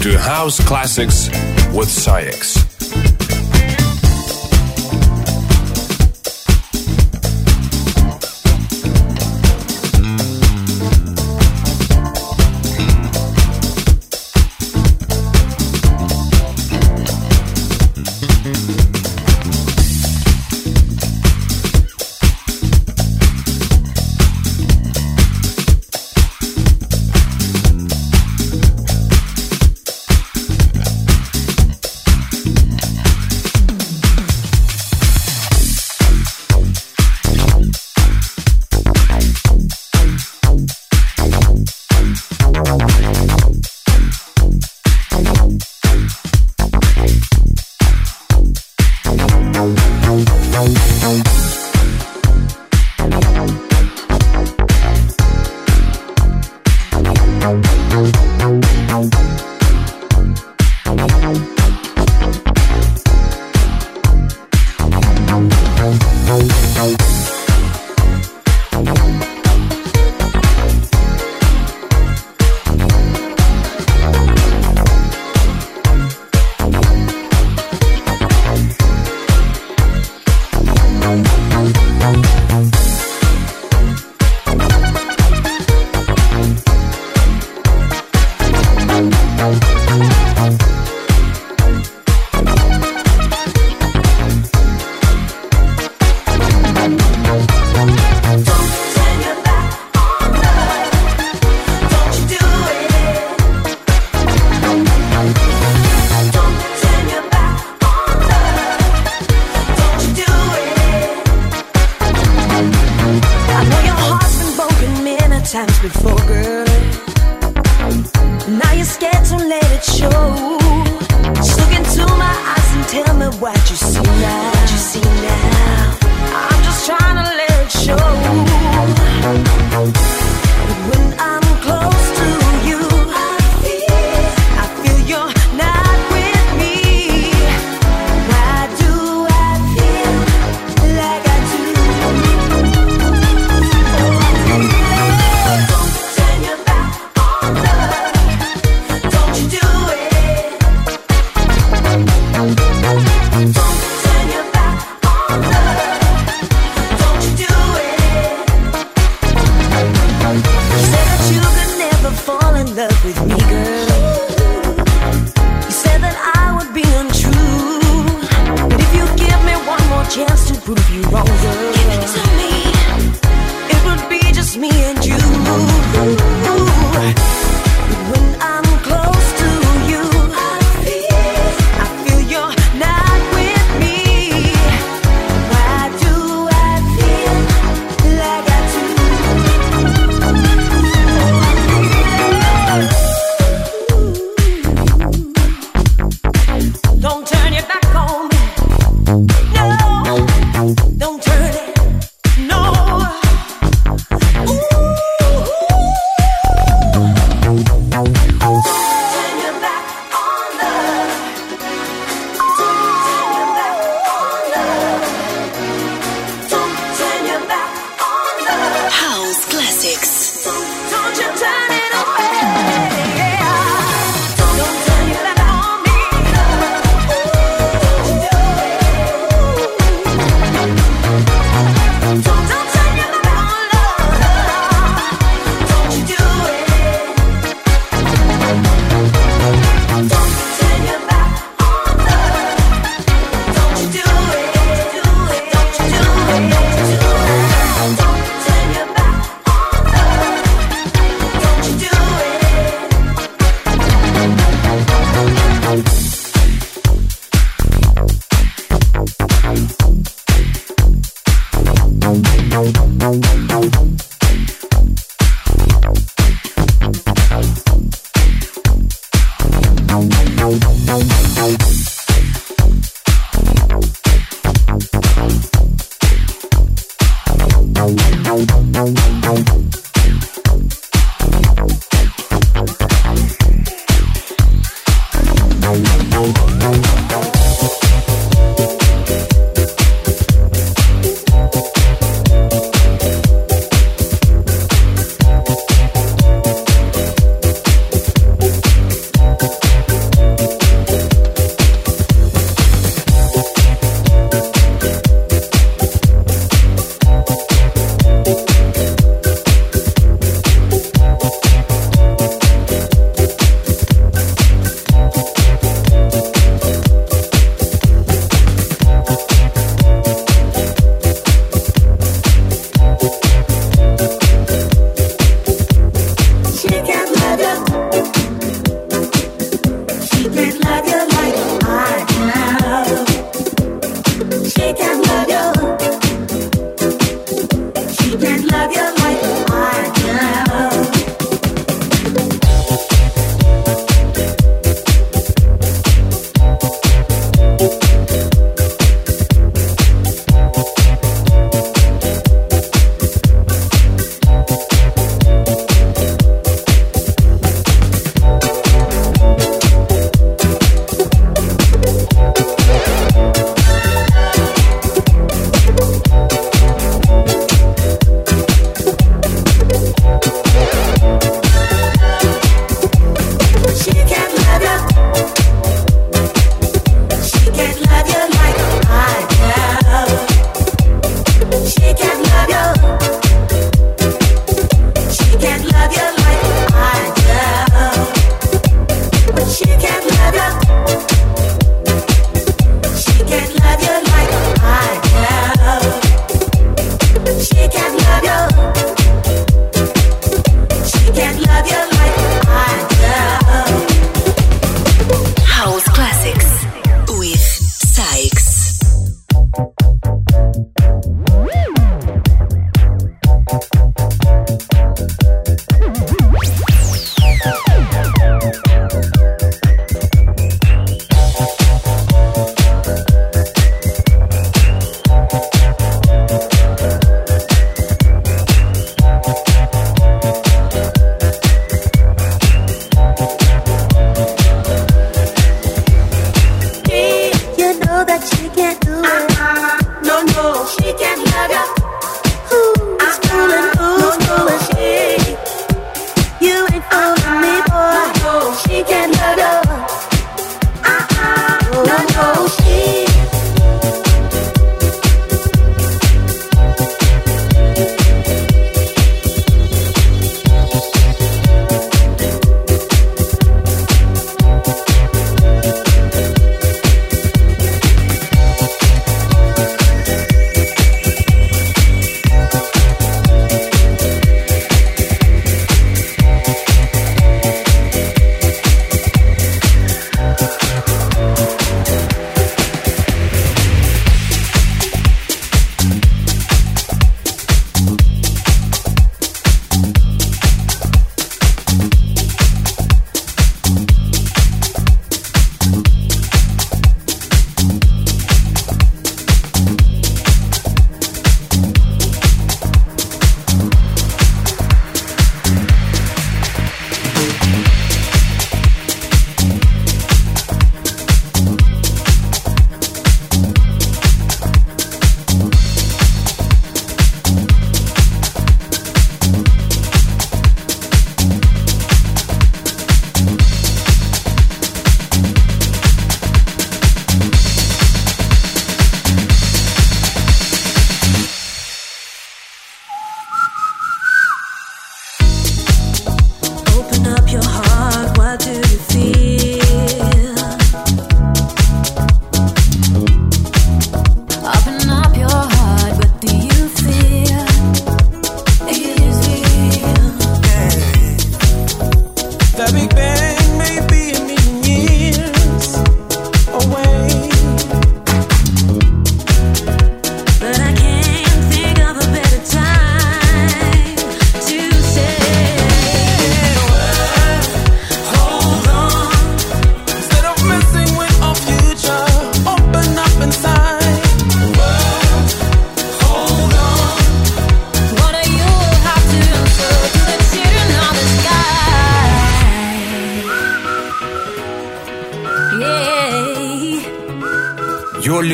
To House Classics with SAIX. you're scared to let it show. Just look into my eyes and tell me what you see.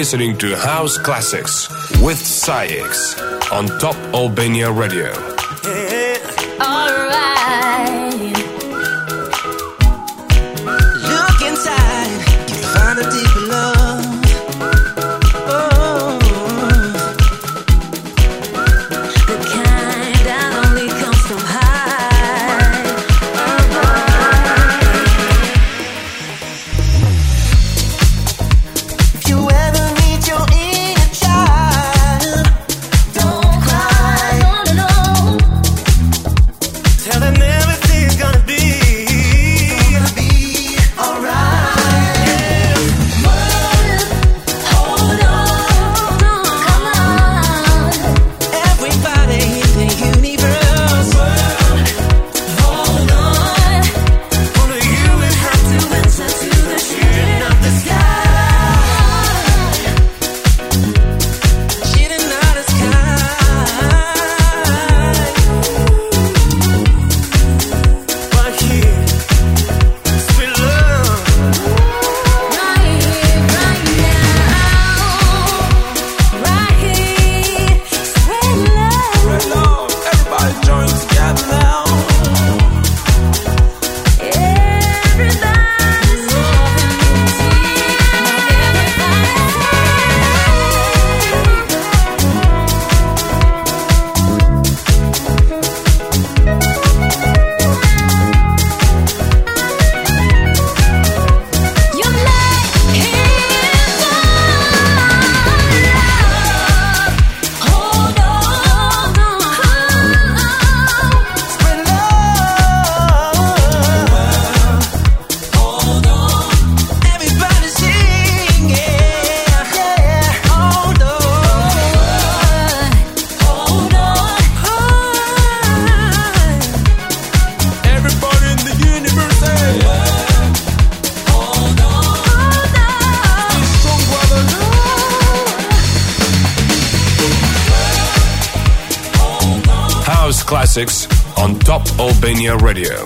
Listening to House Classics with SAIX on Top Albania Radio. Albania Radio.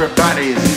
Innocence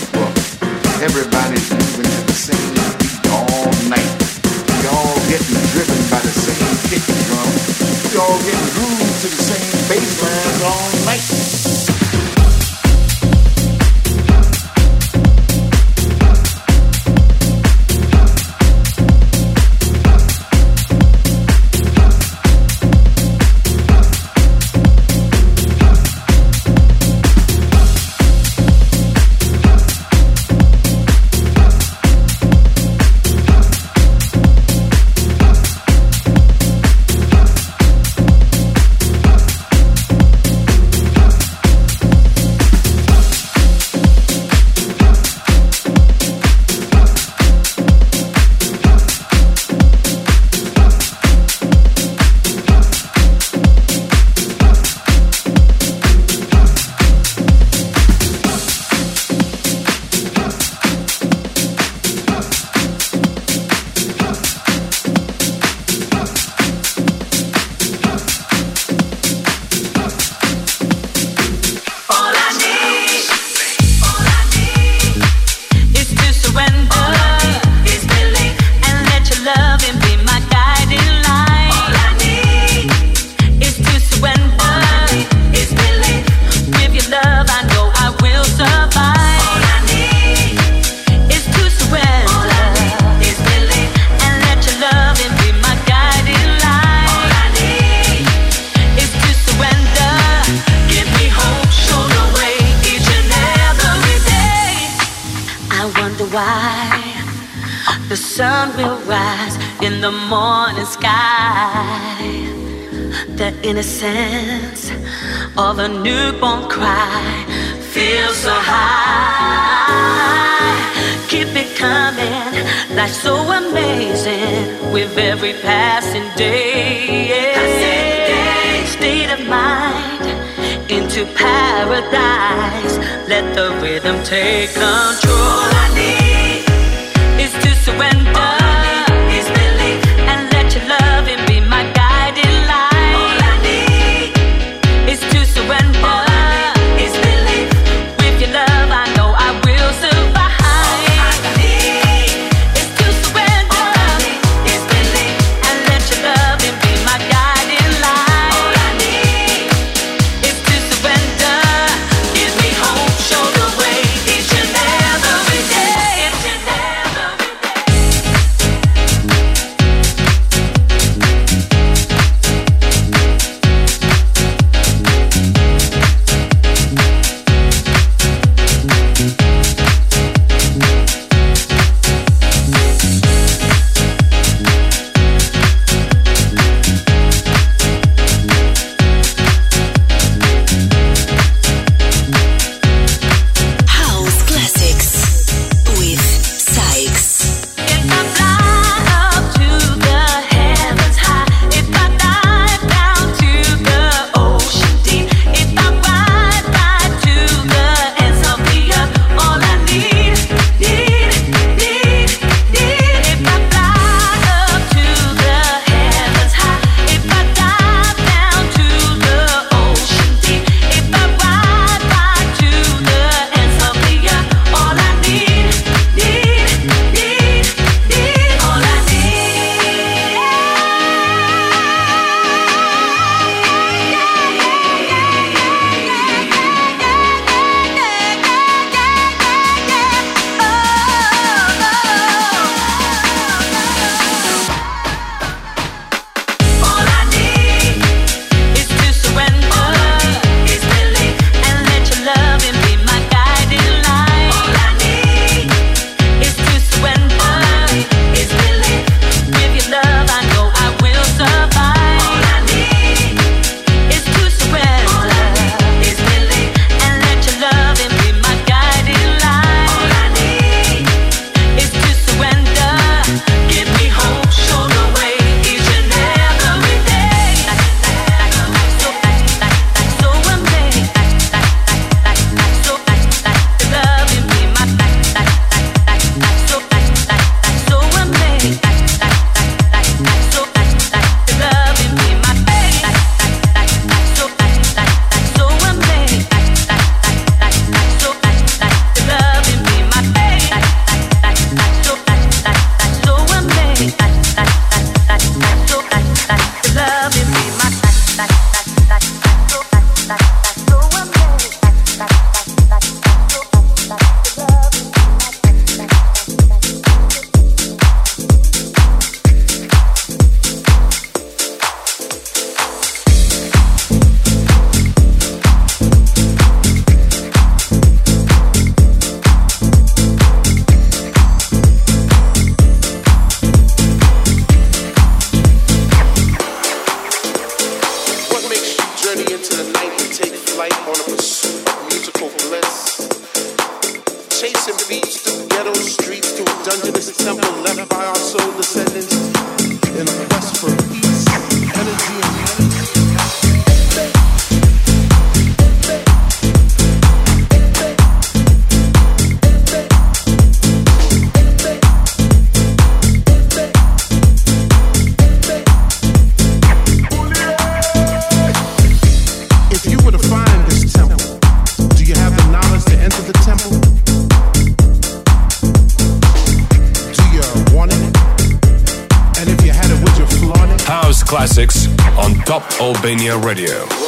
Albania Radio.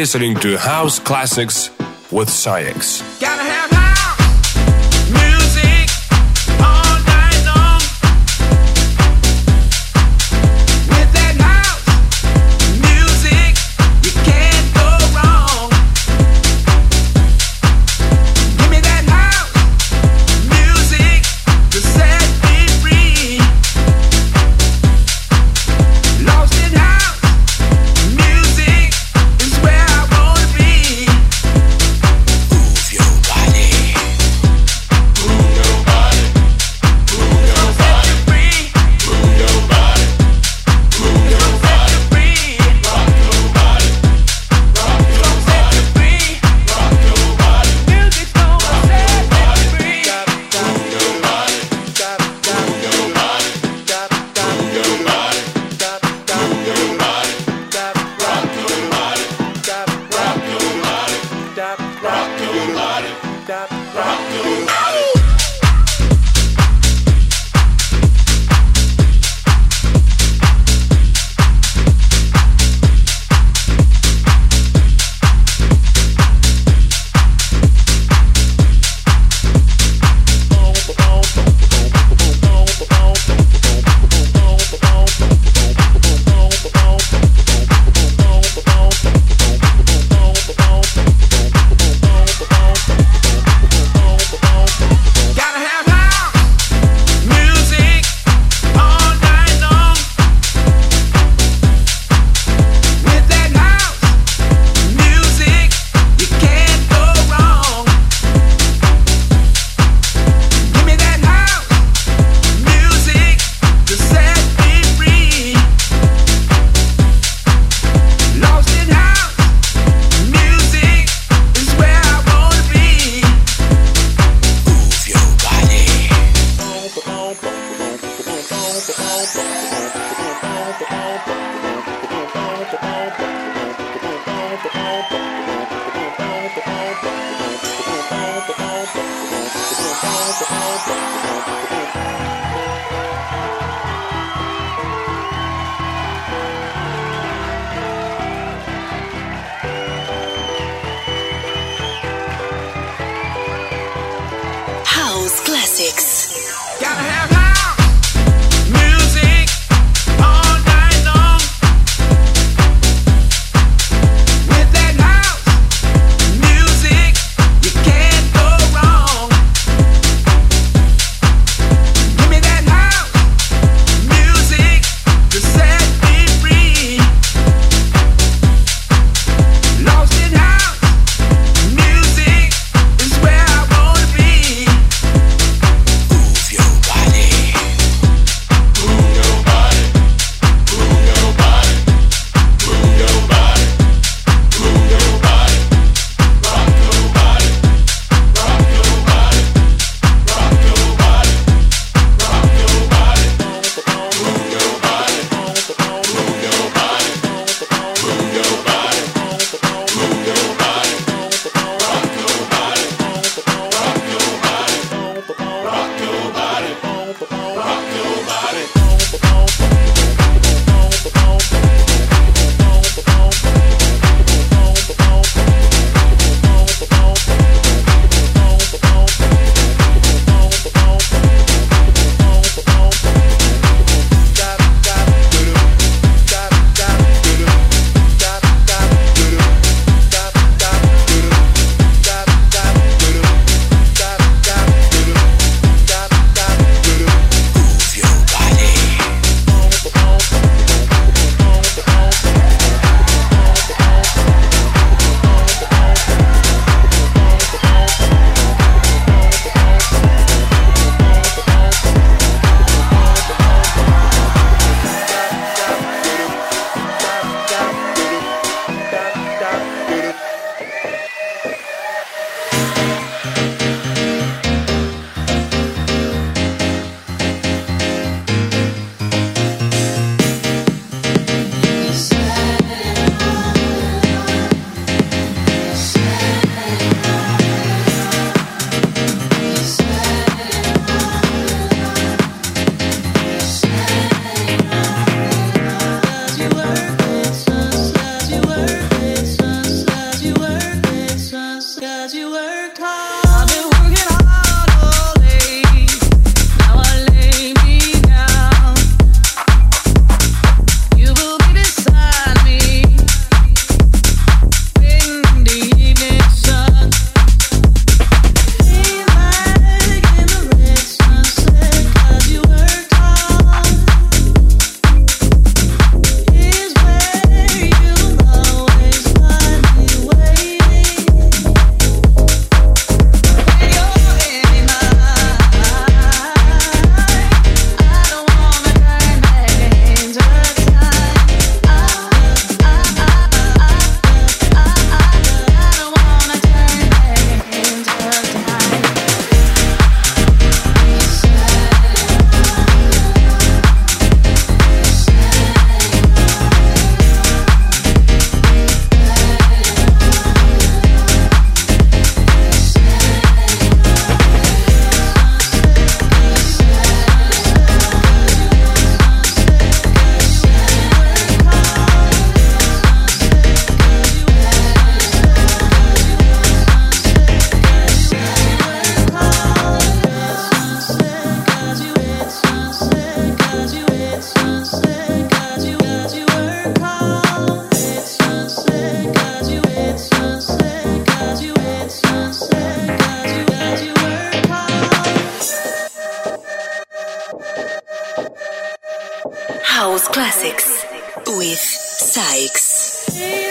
Listening to House Classics with SAIX. House Classics with SAIX. The